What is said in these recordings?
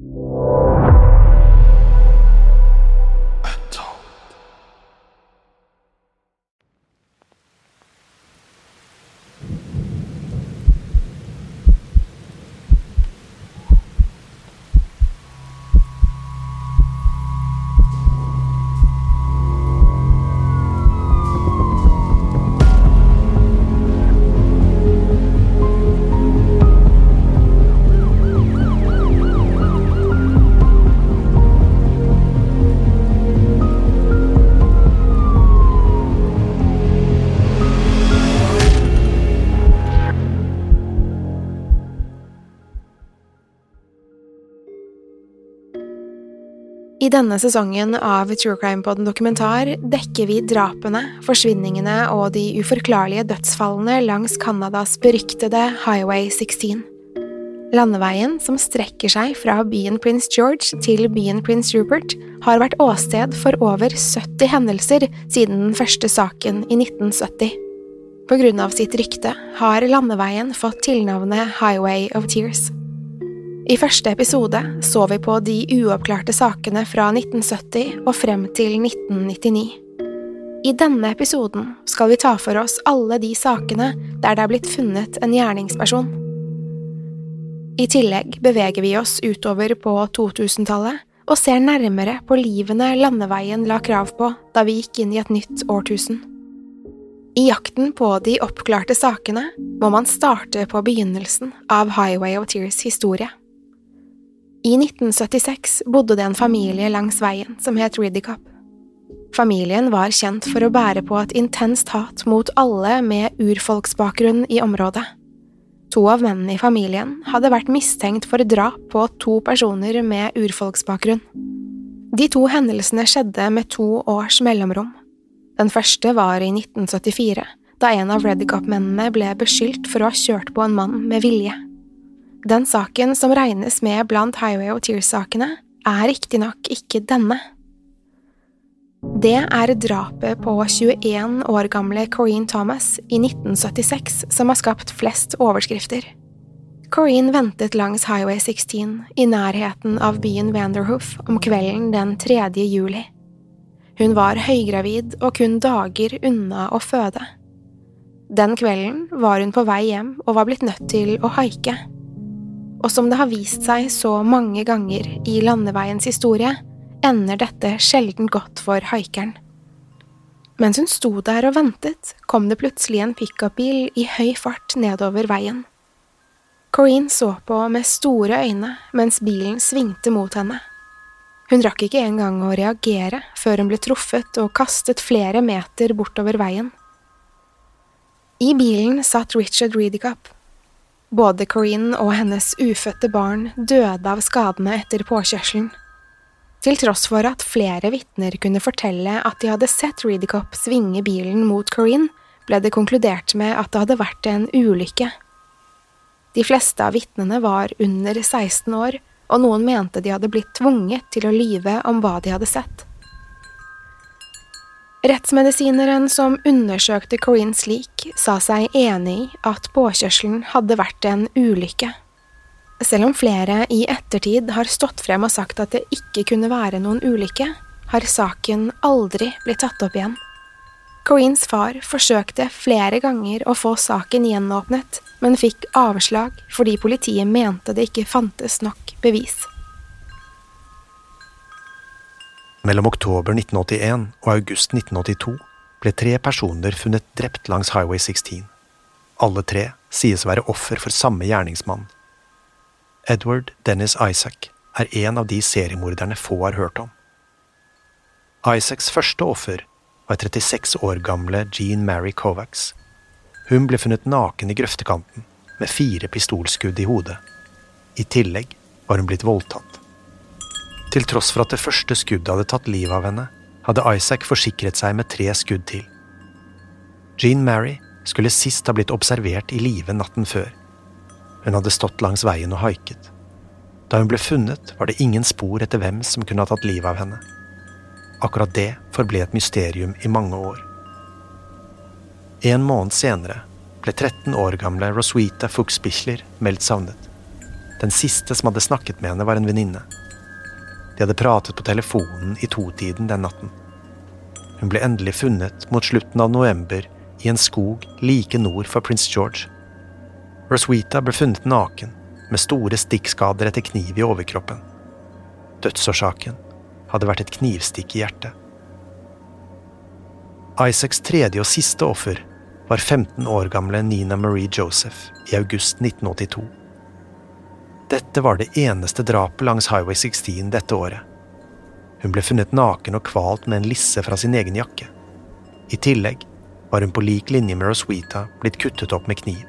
you. I denne sesongen av True Crime Podden dokumentar dekker vi drapene, forsvinningene og de uforklarlige dødsfallene langs Canadas beryktede Highway 16. Landeveien, som strekker seg fra byen Prince George til byen Prince Rupert, har vært åsted for over 70 hendelser siden den første saken i 1970. På grunn av sitt rykte har landeveien fått tilnavnet Highway of Tears. I første episode så vi på de uoppklarte sakene fra 1970 og frem til 1999. I denne episoden skal vi ta for oss alle de sakene der det er blitt funnet en gjerningsperson. I tillegg beveger vi oss utover på 2000-tallet og ser nærmere på livene landeveien la krav på da vi gikk inn i et nytt årtusen. I jakten på de oppklarte sakene må man starte på begynnelsen av Highway of Tears historie. I 1976 bodde det en familie langs veien som het Ridicop. Familien var kjent for å bære på et intenst hat mot alle med urfolksbakgrunn i området. To av mennene i familien hadde vært mistenkt for drap på to personer med urfolksbakgrunn. De to hendelsene skjedde med to års mellomrom. Den første var i 1974, da en av Redicop-mennene ble beskyldt for å ha kjørt på en mann med vilje. Den saken som regnes med blant Highway of Tears-sakene, er riktignok ikke denne. Det er drapet på 21 år gamle Corrine Thomas i 1976 som har skapt flest overskrifter. Corrine ventet langs Highway 16 i nærheten av byen Vanderhoof om kvelden den 3. juli. Hun var høygravid og kun dager unna å føde. Den kvelden var hun på vei hjem og var blitt nødt til å haike og som det har vist seg så mange ganger i landeveiens historie, ender dette sjelden godt for haikeren. Mens hun sto der og ventet, kom det plutselig en pickupbil i høy fart nedover veien. Corrine så på med store øyne mens bilen svingte mot henne. Hun rakk ikke engang å reagere før hun ble truffet og kastet flere meter bortover veien. I bilen satt Richard Reedicop, både Corinne og hennes ufødte barn døde av skadene etter påkjørselen. Til tross for at flere vitner kunne fortelle at de hadde sett Reedicop svinge bilen mot Corinne, ble det konkludert med at det hadde vært en ulykke. De fleste av vitnene var under 16 år, og noen mente de hadde blitt tvunget til å lyve om hva de hadde sett. Rettsmedisineren som undersøkte Corinnes lik, sa seg enig i at påkjørselen hadde vært en ulykke. Selv om flere i ettertid har stått frem og sagt at det ikke kunne være noen ulykke, har saken aldri blitt tatt opp igjen. Corinnes far forsøkte flere ganger å få saken gjenåpnet, men fikk avslag fordi politiet mente det ikke fantes nok bevis. Mellom oktober 1981 og august 1982 ble tre personer funnet drept langs Highway 16. Alle tre sies å være offer for samme gjerningsmann. Edward Dennis Isaac er en av de seriemorderne få har hørt om. Isaacs første offer var 36 år gamle Jean Mary Kovacs. Hun ble funnet naken i grøftekanten med fire pistolskudd i hodet. I tillegg var hun blitt voldtatt. Til tross for at det første skuddet hadde tatt livet av henne, hadde Isaac forsikret seg med tre skudd til. Jean Mary skulle sist ha blitt observert i live natten før. Hun hadde stått langs veien og haiket. Da hun ble funnet, var det ingen spor etter hvem som kunne ha tatt livet av henne. Akkurat det forble et mysterium i mange år. En måned senere ble 13 år gamle Roswitha Fuchsbichler meldt savnet. Den siste som hadde snakket med henne, var en venninne. De hadde pratet på telefonen i totiden den natten. Hun ble endelig funnet mot slutten av november i en skog like nord for Prince George. Roswitha ble funnet naken, med store stikkskader etter kniv i overkroppen. Dødsårsaken hadde vært et knivstikk i hjertet. Isaacs tredje og siste offer var 15 år gamle Nina Marie Joseph i august 1982. Dette var det eneste drapet langs Highway 16 dette året. Hun ble funnet naken og kvalt med en lisse fra sin egen jakke. I tillegg var hun på lik linje med Roswitha blitt kuttet opp med kniv.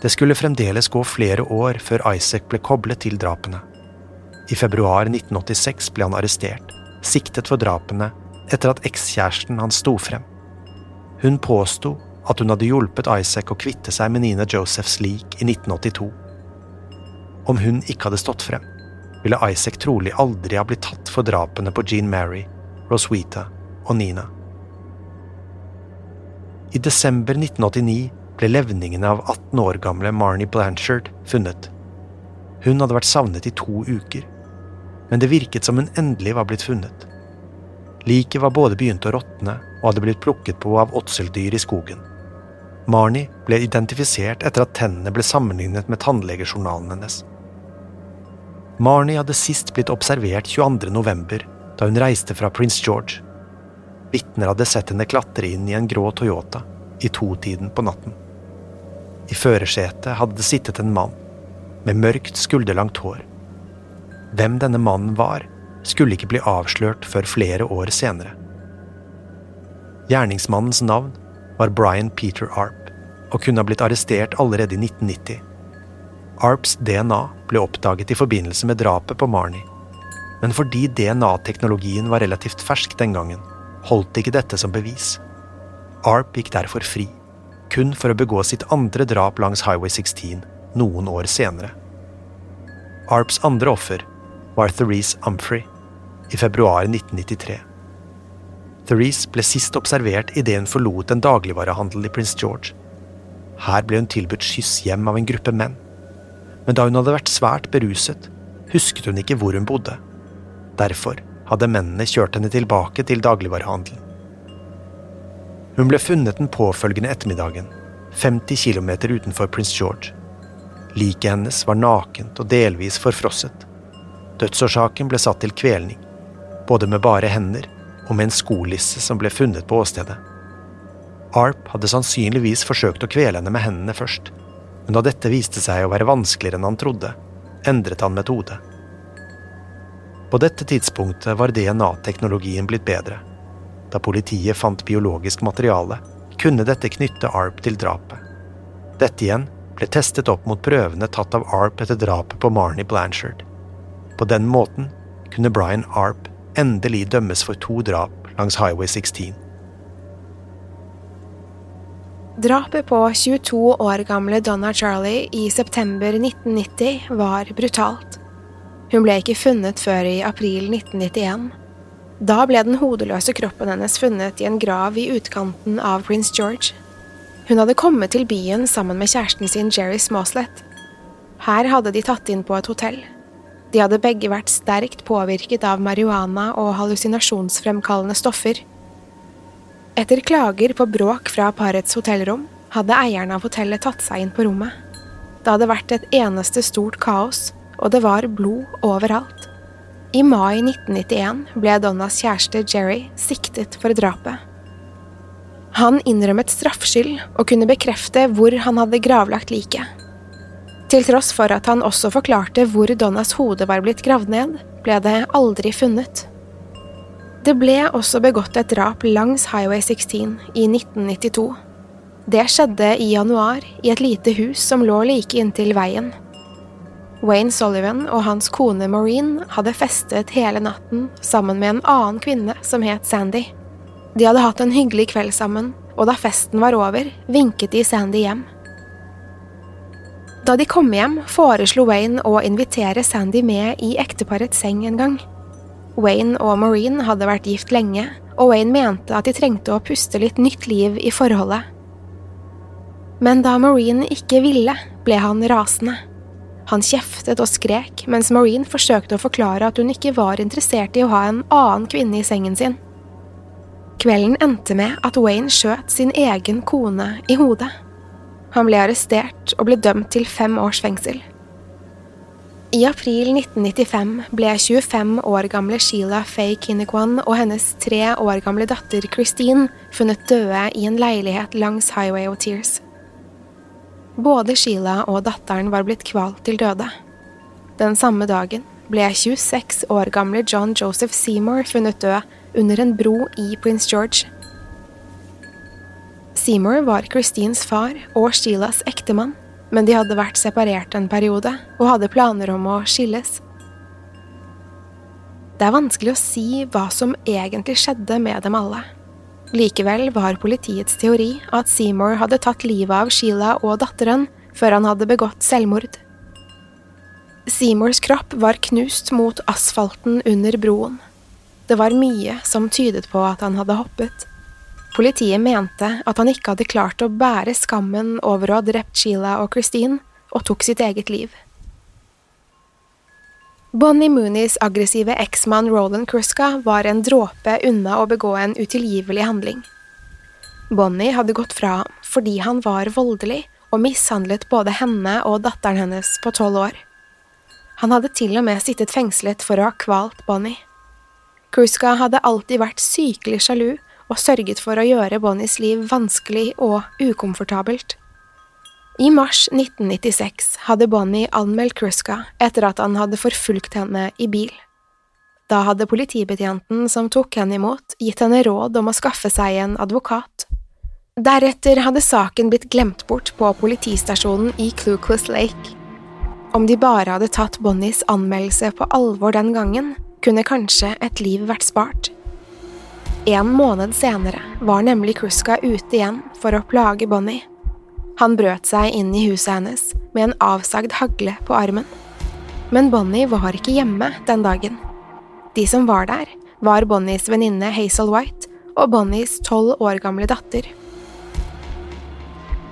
Det skulle fremdeles gå flere år før Isaac ble koblet til drapene. I februar 1986 ble han arrestert, siktet for drapene etter at ekskjæresten hans sto frem. Hun påsto at hun hadde hjulpet Isaac å kvitte seg med Nina Josephs lik i 1982. Om hun ikke hadde stått frem, ville Isaac trolig aldri ha blitt tatt for drapene på Jean Mary, Roswitha og Nina. I desember 1989 ble levningene av 18 år gamle Marnie Blanchard funnet. Hun hadde vært savnet i to uker men det virket som hun endelig var blitt funnet. Liket var både begynt å råtne og hadde blitt plukket på av åtseldyr i skogen. Marnie ble identifisert etter at tennene ble sammenlignet med tannlegejournalen hennes. Marnie hadde sist blitt observert 22. november, da hun reiste fra Prince George. Vitner hadde sett henne klatre inn i en grå Toyota i totiden på natten. I førersetet hadde det sittet en mann med mørkt, skulderlangt hår. Hvem denne mannen var, skulle ikke bli avslørt før flere år senere. Gjerningsmannens navn var Brian Peter Arp, og kunne ha blitt arrestert allerede i 1990. Arps DNA ble oppdaget i forbindelse med drapet på Marnie. Men fordi DNA-teknologien var relativt fersk den gangen, holdt ikke dette som bevis. Arp gikk derfor fri, kun for å begå sitt andre drap langs Highway 16 noen år senere. Arps andre offer var Therese Humphrey i februar 1993. Therese ble sist observert idet hun forlot en dagligvarehandel i Prince George. Her ble hun tilbudt skyss hjem av en gruppe menn. Men da hun hadde vært svært beruset, husket hun ikke hvor hun bodde. Derfor hadde mennene kjørt henne tilbake til dagligvarehandelen. Hun ble funnet den påfølgende ettermiddagen, 50 km utenfor Prince George. Liket hennes var nakent og delvis forfrosset. Dødsårsaken ble satt til kvelning, både med bare hender og med en skolisse som ble funnet på åstedet. Arp hadde sannsynligvis forsøkt å kvele henne med hendene først, men da dette viste seg å være vanskeligere enn han trodde, endret han metode. På dette tidspunktet var DNA-teknologien blitt bedre. Da politiet fant biologisk materiale, kunne dette knytte Arp til drapet. Dette igjen ble testet opp mot prøvene tatt av Arp etter drapet på Marnie Blanchard. På den måten kunne Brian Arp endelig dømmes for to drap langs Highway 16. Drapet på 22 år gamle Donna Charlie i september 1990 var brutalt. Hun ble ikke funnet før i april 1991. Da ble den hodeløse kroppen hennes funnet i en grav i utkanten av Prince George. Hun hadde kommet til byen sammen med kjæresten sin Jerry Smoslett. Her hadde de tatt inn på et hotell. De hadde begge vært sterkt påvirket av marihuana og hallusinasjonsfremkallende stoffer. Etter klager på bråk fra parets hotellrom hadde eieren av hotellet tatt seg inn på rommet. Det hadde vært et eneste stort kaos, og det var blod overalt. I mai 1991 ble Donnas kjæreste Jerry siktet for drapet. Han innrømmet straffskyld og kunne bekrefte hvor han hadde gravlagt liket. Til tross for at han også forklarte hvor Donnas hode var blitt gravd ned, ble det aldri funnet. Det ble også begått et drap langs Highway 16 i 1992. Det skjedde i januar i et lite hus som lå like inntil veien. Wayne Sullivan og hans kone Maureen hadde festet hele natten sammen med en annen kvinne som het Sandy. De hadde hatt en hyggelig kveld sammen, og da festen var over, vinket de Sandy hjem. Da de kom hjem, foreslo Wayne å invitere Sandy med i ekteparets seng en gang. Wayne og Maureen hadde vært gift lenge, og Wayne mente at de trengte å puste litt nytt liv i forholdet. Men da Maureen ikke ville, ble han rasende. Han kjeftet og skrek, mens Maureen forsøkte å forklare at hun ikke var interessert i å ha en annen kvinne i sengen sin. Kvelden endte med at Wayne skjøt sin egen kone i hodet. Han ble arrestert og ble dømt til fem års fengsel. I april 1995 ble 25 år gamle Sheila Faye Kinnequan og hennes tre år gamle datter Christine funnet døde i en leilighet langs Highway of Tears. Både Sheila og datteren var blitt kvalt til døde. Den samme dagen ble 26 år gamle John Joseph Seymour funnet død under en bro i Prince George. Seymour var Christines far og Sheilas ektemann, men de hadde vært separert en periode og hadde planer om å skilles. Det er vanskelig å si hva som egentlig skjedde med dem alle. Likevel var politiets teori at Seymour hadde tatt livet av Sheila og datteren før han hadde begått selvmord. Seymours kropp var knust mot asfalten under broen. Det var mye som tydet på at han hadde hoppet. Politiet mente at han ikke hadde klart å bære skammen over å ha drept Sheila og Christine, og tok sitt eget liv. Bonnie Moonies aggressive eksmann Roland Kruska var en dråpe unna å begå en utilgivelig handling. Bonnie hadde gått fra ham fordi han var voldelig og mishandlet både henne og datteren hennes på tolv år. Han hadde til og med sittet fengslet for å ha kvalt Bonnie. Kruska hadde alltid vært sykelig sjalu og sørget for å gjøre Bonnies liv vanskelig og ukomfortabelt. I mars 1996 hadde Bonnie anmeldt Kruska etter at han hadde forfulgt henne i bil. Da hadde politibetjenten som tok henne imot, gitt henne råd om å skaffe seg en advokat. Deretter hadde saken blitt glemt bort på politistasjonen i Clucless Lake. Om de bare hadde tatt Bonnies anmeldelse på alvor den gangen, kunne kanskje et liv vært spart. En måned senere var nemlig Kruska ute igjen for å plage Bonnie. Han brøt seg inn i huset hennes med en avsagd hagle på armen. Men Bonnie var ikke hjemme den dagen. De som var der, var Bonnies venninne Hazel White og Bonnies tolv år gamle datter.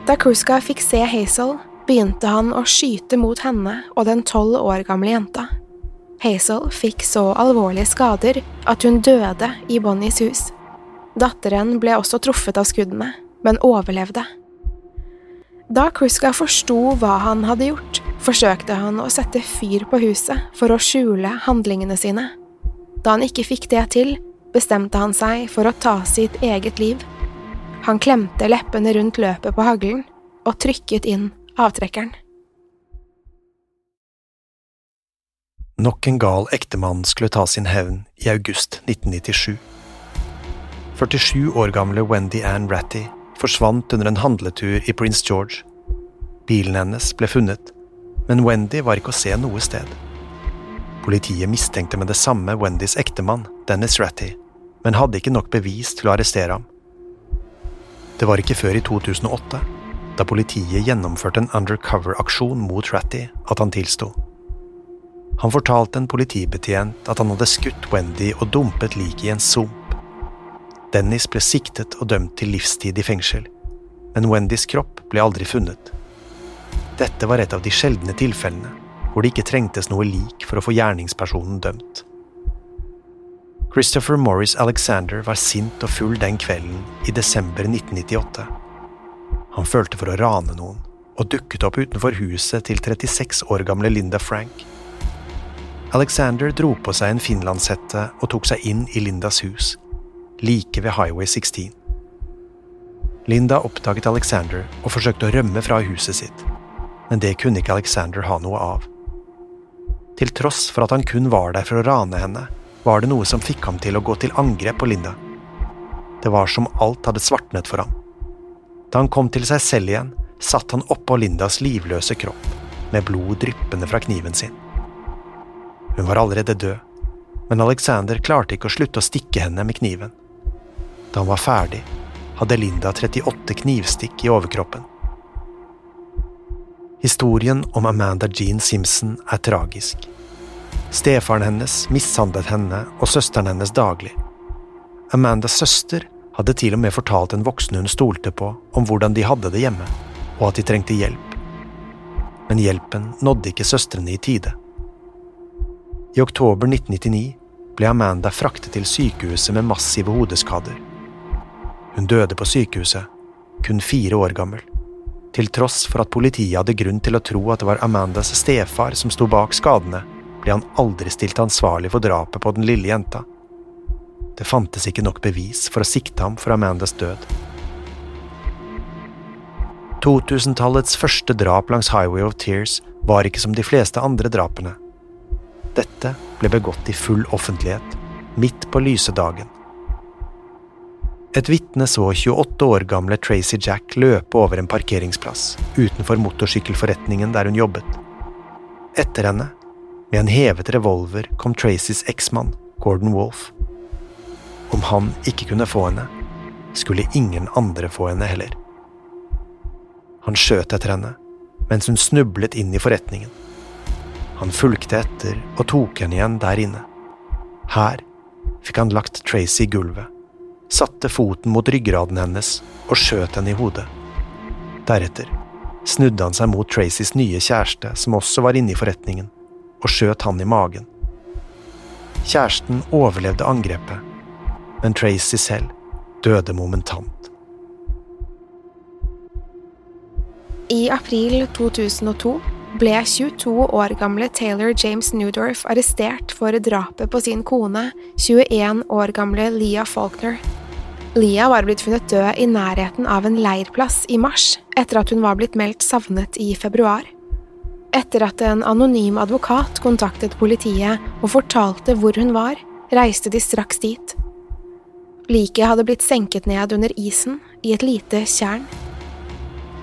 Da Kruska fikk se Hazel, begynte han å skyte mot henne og den tolv år gamle jenta. Hazel fikk så alvorlige skader at hun døde i Bonnies hus. Datteren ble også truffet av skuddene, men overlevde. Da Kruska forsto hva han hadde gjort, forsøkte han å sette fyr på huset for å skjule handlingene sine. Da han ikke fikk det til, bestemte han seg for å ta sitt eget liv. Han klemte leppene rundt løpet på haglen og trykket inn avtrekkeren. Nok en gal ektemann skulle ta sin hevn i august 1997. 47 år gamle Wendy Ann Ratty forsvant under en handletur i Prince George. Bilen hennes ble funnet, men Wendy var ikke å se noe sted. Politiet mistenkte med det samme Wendys ektemann, Dennis Ratty, men hadde ikke nok bevis til å arrestere ham. Det var ikke før i 2008, da politiet gjennomførte en undercover-aksjon mot Ratty, at han tilsto. Han fortalte en politibetjent at han hadde skutt Wendy og dumpet liket i en sump. Dennis ble siktet og dømt til livstid i fengsel, men Wendys kropp ble aldri funnet. Dette var et av de sjeldne tilfellene hvor det ikke trengtes noe lik for å få gjerningspersonen dømt. Christopher Morris Alexander var sint og full den kvelden i desember 1998. Han følte for å rane noen, og dukket opp utenfor huset til 36 år gamle Linda Frank. Alexander dro på seg en finlandshette og tok seg inn i Lindas hus, like ved Highway 16. Linda oppdaget Alexander og forsøkte å rømme fra huset sitt, men det kunne ikke Alexander ha noe av. Til tross for at han kun var der for å rane henne, var det noe som fikk ham til å gå til angrep på Linda. Det var som alt hadde svartnet for ham. Da han kom til seg selv igjen, satt han oppå Lindas livløse kropp, med blod dryppende fra kniven sin. Hun var allerede død, men Alexander klarte ikke å slutte å stikke henne med kniven. Da han var ferdig, hadde Linda 38 knivstikk i overkroppen. Historien om Amanda Jean Simpson er tragisk. Stefaren hennes mishandlet henne og søsteren hennes daglig. Amandas søster hadde til og med fortalt en voksen hun stolte på, om hvordan de hadde det hjemme, og at de trengte hjelp. Men hjelpen nådde ikke søstrene i tide. I oktober 1999 ble Amanda fraktet til sykehuset med massive hodeskader. Hun døde på sykehuset, kun fire år gammel til tross for at politiet hadde grunn til å tro at det var Amandas stefar som sto bak skadene, ble han aldri stilt ansvarlig for drapet på den lille jenta. Det fantes ikke nok bevis for å sikte ham for Amandas død. 2000-tallets første drap langs Highway of Tears var ikke som de fleste andre drapene. Dette ble begått i full offentlighet, midt på lyse dagen. Et vitne så 28 år gamle Tracy Jack løpe over en parkeringsplass utenfor motorsykkelforretningen der hun jobbet. Etter henne, med en hevet revolver, kom Tracys eksmann, Gordon Wolff. Om han ikke kunne få henne, skulle ingen andre få henne heller. Han skjøt etter henne, mens hun snublet inn i forretningen. Han fulgte etter og tok henne igjen der inne. Her fikk han lagt Tracy i gulvet satte foten mot ryggraden hennes og skjøt henne i hodet. Deretter snudde han seg mot Tracys nye kjæreste, som også var inne i forretningen, og skjøt han i magen. Kjæresten overlevde angrepet, men Tracy selv døde momentant. I april 2002 ble 22 år gamle Taylor James Newdorf arrestert for drapet på sin kone, 21 år gamle Leah Faulkner. Leah var blitt funnet død i nærheten av en leirplass i mars, etter at hun var blitt meldt savnet i februar. Etter at en anonym advokat kontaktet politiet og fortalte hvor hun var, reiste de straks dit. Liket hadde blitt senket ned under isen, i et lite tjern.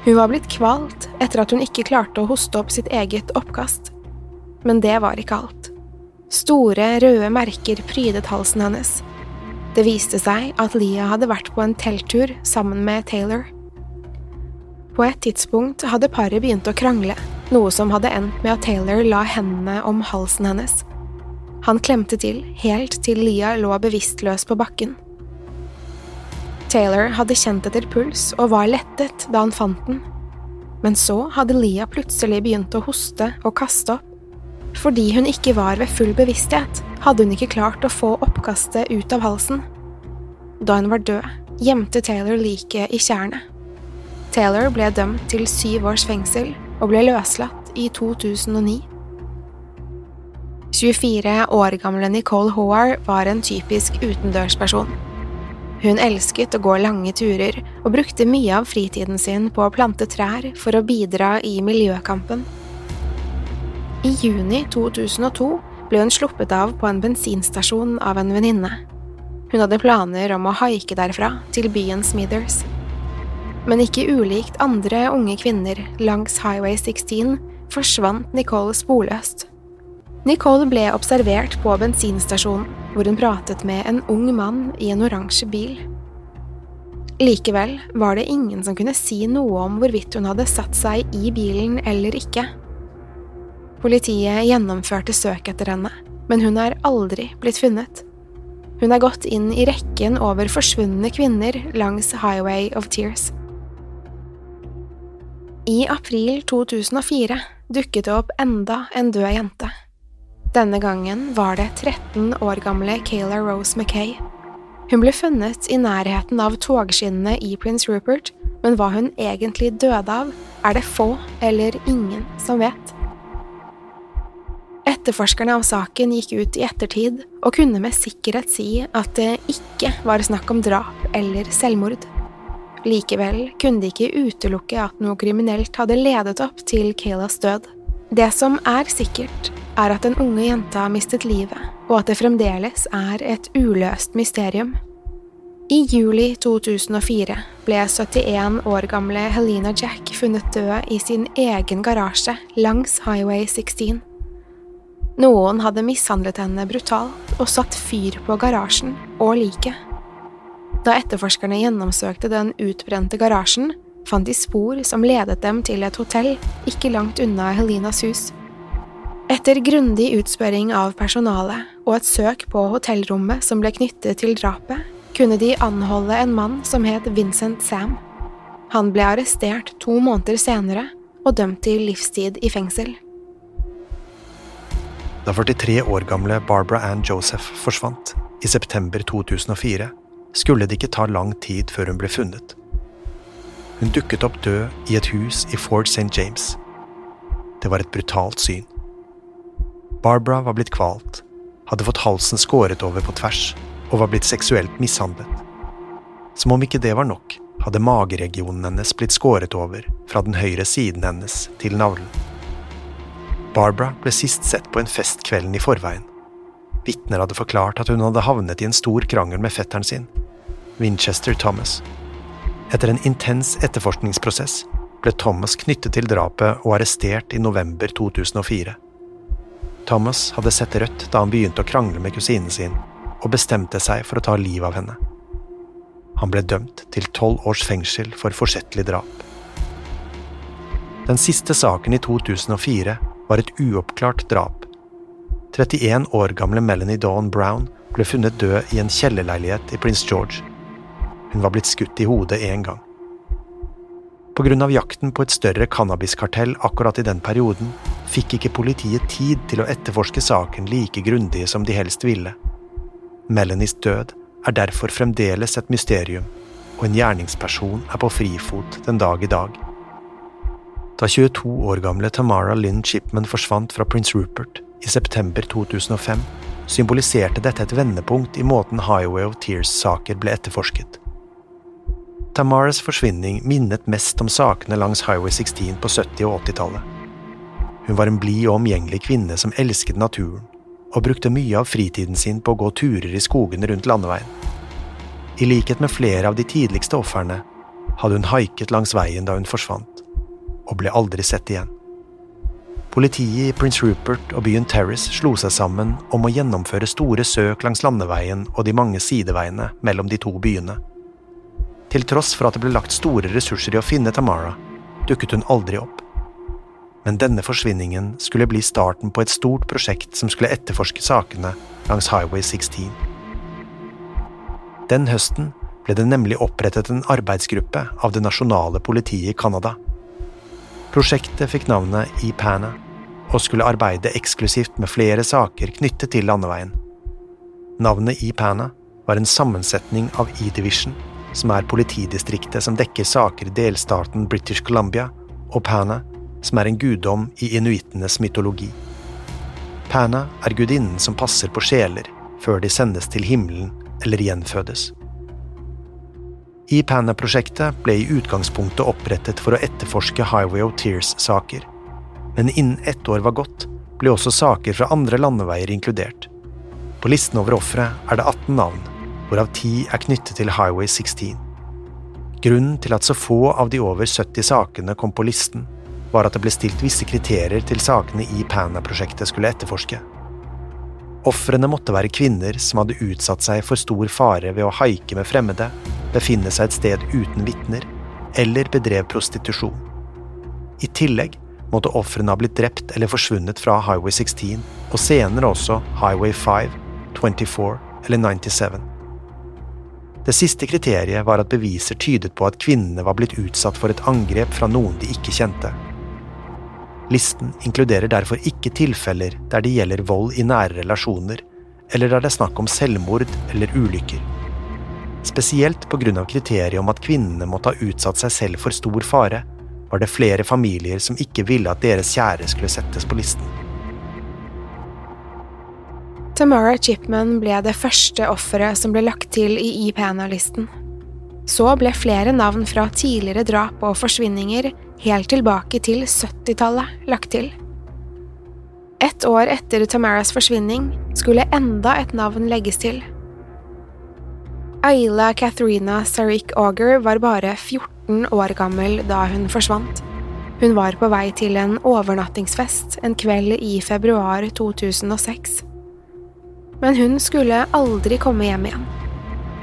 Hun var blitt kvalt etter at hun ikke klarte å hoste opp sitt eget oppkast. Men det var ikke alt. Store, røde merker prydet halsen hennes, det viste seg at Leah hadde vært på en telttur sammen med Taylor. På et tidspunkt hadde paret begynt å krangle, noe som hadde endt med at Taylor la hendene om halsen hennes. Han klemte til helt til Leah lå bevisstløs på bakken. Taylor hadde kjent etter puls og var lettet da han fant den, men så hadde Leah plutselig begynt å hoste og kaste opp. Fordi hun ikke var ved full bevissthet, hadde hun ikke klart å få oppkastet ut av halsen. Da hun var død, gjemte Taylor liket i tjernet. Taylor ble dømt til syv års fengsel og ble løslatt i 2009. 24 år gamle Nicole Hoar var en typisk utendørsperson. Hun elsket å gå lange turer og brukte mye av fritiden sin på å plante trær for å bidra i miljøkampen. I juni 2002 ble hun sluppet av på en bensinstasjon av en venninne. Hun hadde planer om å haike derfra, til byen Smithers. Men ikke ulikt andre unge kvinner langs Highway 16 forsvant Nicole sporløst. Nicole ble observert på bensinstasjonen, hvor hun pratet med en ung mann i en oransje bil. Likevel var det ingen som kunne si noe om hvorvidt hun hadde satt seg i bilen eller ikke. Politiet gjennomførte søk etter henne, men hun er aldri blitt funnet. Hun er gått inn i rekken over forsvunne kvinner langs Highway of Tears. I april 2004 dukket det opp enda en død jente. Denne gangen var det 13 år gamle Kayla Rose Mackay. Hun ble funnet i nærheten av togskinnene i Prince Rupert, men hva hun egentlig døde av, er det få eller ingen som vet. Etterforskerne av saken gikk ut i ettertid og kunne med sikkerhet si at det ikke var snakk om drap eller selvmord. Likevel kunne de ikke utelukke at noe kriminelt hadde ledet opp til Kaylas død. Det som er sikkert, er at den unge jenta mistet livet, og at det fremdeles er et uløst mysterium. I juli 2004 ble 71 år gamle Helena Jack funnet død i sin egen garasje langs Highway 16. Noen hadde mishandlet henne brutalt og satt fyr på garasjen og liket. Da etterforskerne gjennomsøkte den utbrente garasjen, fant de spor som ledet dem til et hotell ikke langt unna Helenas hus. Etter grundig utspørring av personalet og et søk på hotellrommet som ble knyttet til drapet, kunne de anholde en mann som het Vincent Sam. Han ble arrestert to måneder senere og dømt til livstid i fengsel. Da 43 år gamle Barbara Ann Joseph forsvant i september 2004, skulle det ikke ta lang tid før hun ble funnet. Hun dukket opp død i et hus i Fort St. James. Det var et brutalt syn. Barbara var blitt kvalt, hadde fått halsen skåret over på tvers og var blitt seksuelt mishandlet. Som om ikke det var nok, hadde mageregionen hennes blitt skåret over fra den høyre siden hennes til navlen. Barbara ble sist sett på en fest kvelden i forveien. Vitner hadde forklart at hun hadde havnet i en stor krangel med fetteren sin, Winchester Thomas. Etter en intens etterforskningsprosess ble Thomas knyttet til drapet og arrestert i november 2004. Thomas hadde sett rødt da han begynte å krangle med kusinen sin, og bestemte seg for å ta livet av henne. Han ble dømt til tolv års fengsel for forsettlig drap. Den siste saken i 2004 var et uoppklart drap. 31 år gamle Melanie Dawn Brown ble funnet død i en kjellerleilighet i Prince George. Hun var blitt skutt i hodet én gang. På grunn av jakten på et større cannabiskartell akkurat i den perioden, fikk ikke politiet tid til å etterforske saken like grundig som de helst ville. Melanies død er derfor fremdeles et mysterium, og en gjerningsperson er på frifot den dag i dag. Da 22 år gamle Tamara Lynn Chipman forsvant fra Prince Rupert i september 2005, symboliserte dette et vendepunkt i måten Highway of Tears-saker ble etterforsket. Tamaras forsvinning minnet mest om sakene langs Highway 16 på 70- og 80-tallet. Hun var en blid og omgjengelig kvinne som elsket naturen, og brukte mye av fritiden sin på å gå turer i skogene rundt landeveien. I likhet med flere av de tidligste ofrene hadde hun haiket langs veien da hun forsvant, og ble aldri sett igjen. Politiet i Prince Rupert og byen Terrace slo seg sammen om å gjennomføre store søk langs landeveien og de mange sideveiene mellom de to byene. Til tross for at det ble lagt store ressurser i å finne Tamara, dukket hun aldri opp. Men denne forsvinningen skulle bli starten på et stort prosjekt som skulle etterforske sakene langs Highway 16. Den høsten ble det nemlig opprettet en arbeidsgruppe av det nasjonale politiet i Canada. Prosjektet fikk navnet EPANA og skulle arbeide eksklusivt med flere saker knyttet til landeveien. Navnet EPANA var en sammensetning av E-Division som er politidistriktet som dekker saker i delstaten British Columbia, og Pana, som er en guddom i inuittenes mytologi. Pana er gudinnen som passer på sjeler før de sendes til himmelen eller gjenfødes. I Pana-prosjektet ble i utgangspunktet opprettet for å etterforske Highway of Tears-saker, men innen ett år var gått, ble også saker fra andre landeveier inkludert. På listen over ofre er det 18 navn, hvorav 10 er knyttet til Highway 16. Grunnen til at så få av de over 70 sakene kom på listen, var at det ble stilt visse kriterier til sakene i Pana-prosjektet skulle etterforske. Ofrene måtte være kvinner som hadde utsatt seg for stor fare ved å haike med fremmede, befinne seg et sted uten vitner eller bedrev prostitusjon. I tillegg måtte ofrene ha blitt drept eller forsvunnet fra Highway 16, og senere også Highway 5, 24 eller 97. Det siste kriteriet var at beviser tydet på at kvinnene var blitt utsatt for et angrep fra noen de ikke kjente. Listen inkluderer derfor ikke tilfeller der det gjelder vold i nære relasjoner, eller der det er snakk om selvmord eller ulykker. Spesielt pga. kriteriet om at kvinnene måtte ha utsatt seg selv for stor fare, var det flere familier som ikke ville at deres kjære skulle settes på listen. Tamara Chipman ble det første offeret som ble lagt til i IPNA-listen. Så ble flere navn fra tidligere drap og forsvinninger helt tilbake til 70-tallet lagt til. Ett år etter Tamaras forsvinning skulle enda et navn legges til. Ayla Katharina Sarik Auger var bare 14 år gammel da hun forsvant. Hun var på vei til en overnattingsfest en kveld i februar 2006. Men hun skulle aldri komme hjem igjen.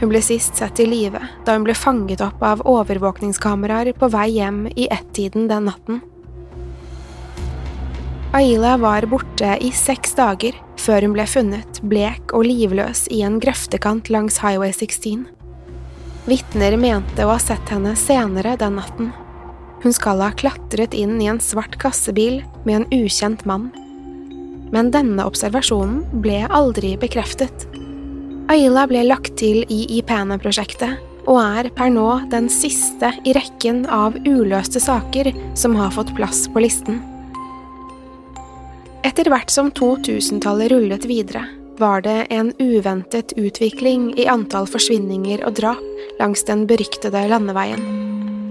Hun ble sist sett i live da hun ble fanget opp av overvåkningskameraer på vei hjem i ett-tiden den natten. Aila var borte i seks dager før hun ble funnet blek og livløs i en grøftekant langs Highway 16. Vitner mente å ha sett henne senere den natten. Hun skal ha klatret inn i en svart kassebil med en ukjent mann. Men denne observasjonen ble aldri bekreftet. Ayla ble lagt til i IPANA-prosjektet og er per nå den siste i rekken av uløste saker som har fått plass på listen. Etter hvert som 2000-tallet rullet videre, var det en uventet utvikling i antall forsvinninger og drap langs den beryktede landeveien.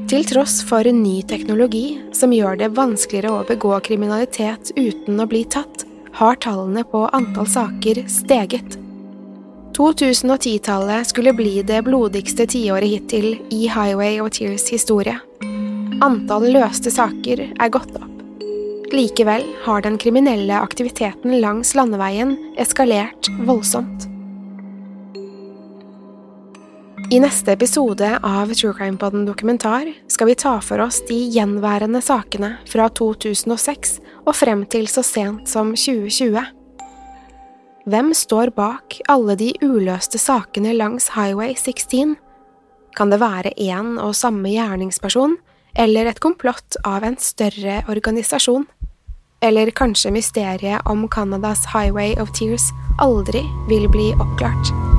Til tross for ny teknologi som gjør det vanskeligere å begå kriminalitet uten å bli tatt, har tallene på antall saker steget. 2010-tallet skulle bli det blodigste tiåret hittil i Highway og Tears historie. Antall løste saker er gått opp. Likevel har den kriminelle aktiviteten langs landeveien eskalert voldsomt. I neste episode av True Crime Podden dokumentar skal vi ta for oss de gjenværende sakene fra 2006 og frem til så sent som 2020. Hvem står bak alle de uløste sakene langs Highway 16? Kan det være én og samme gjerningsperson, eller et komplott av en større organisasjon? Eller kanskje mysteriet om Canadas Highway of Tears aldri vil bli oppklart?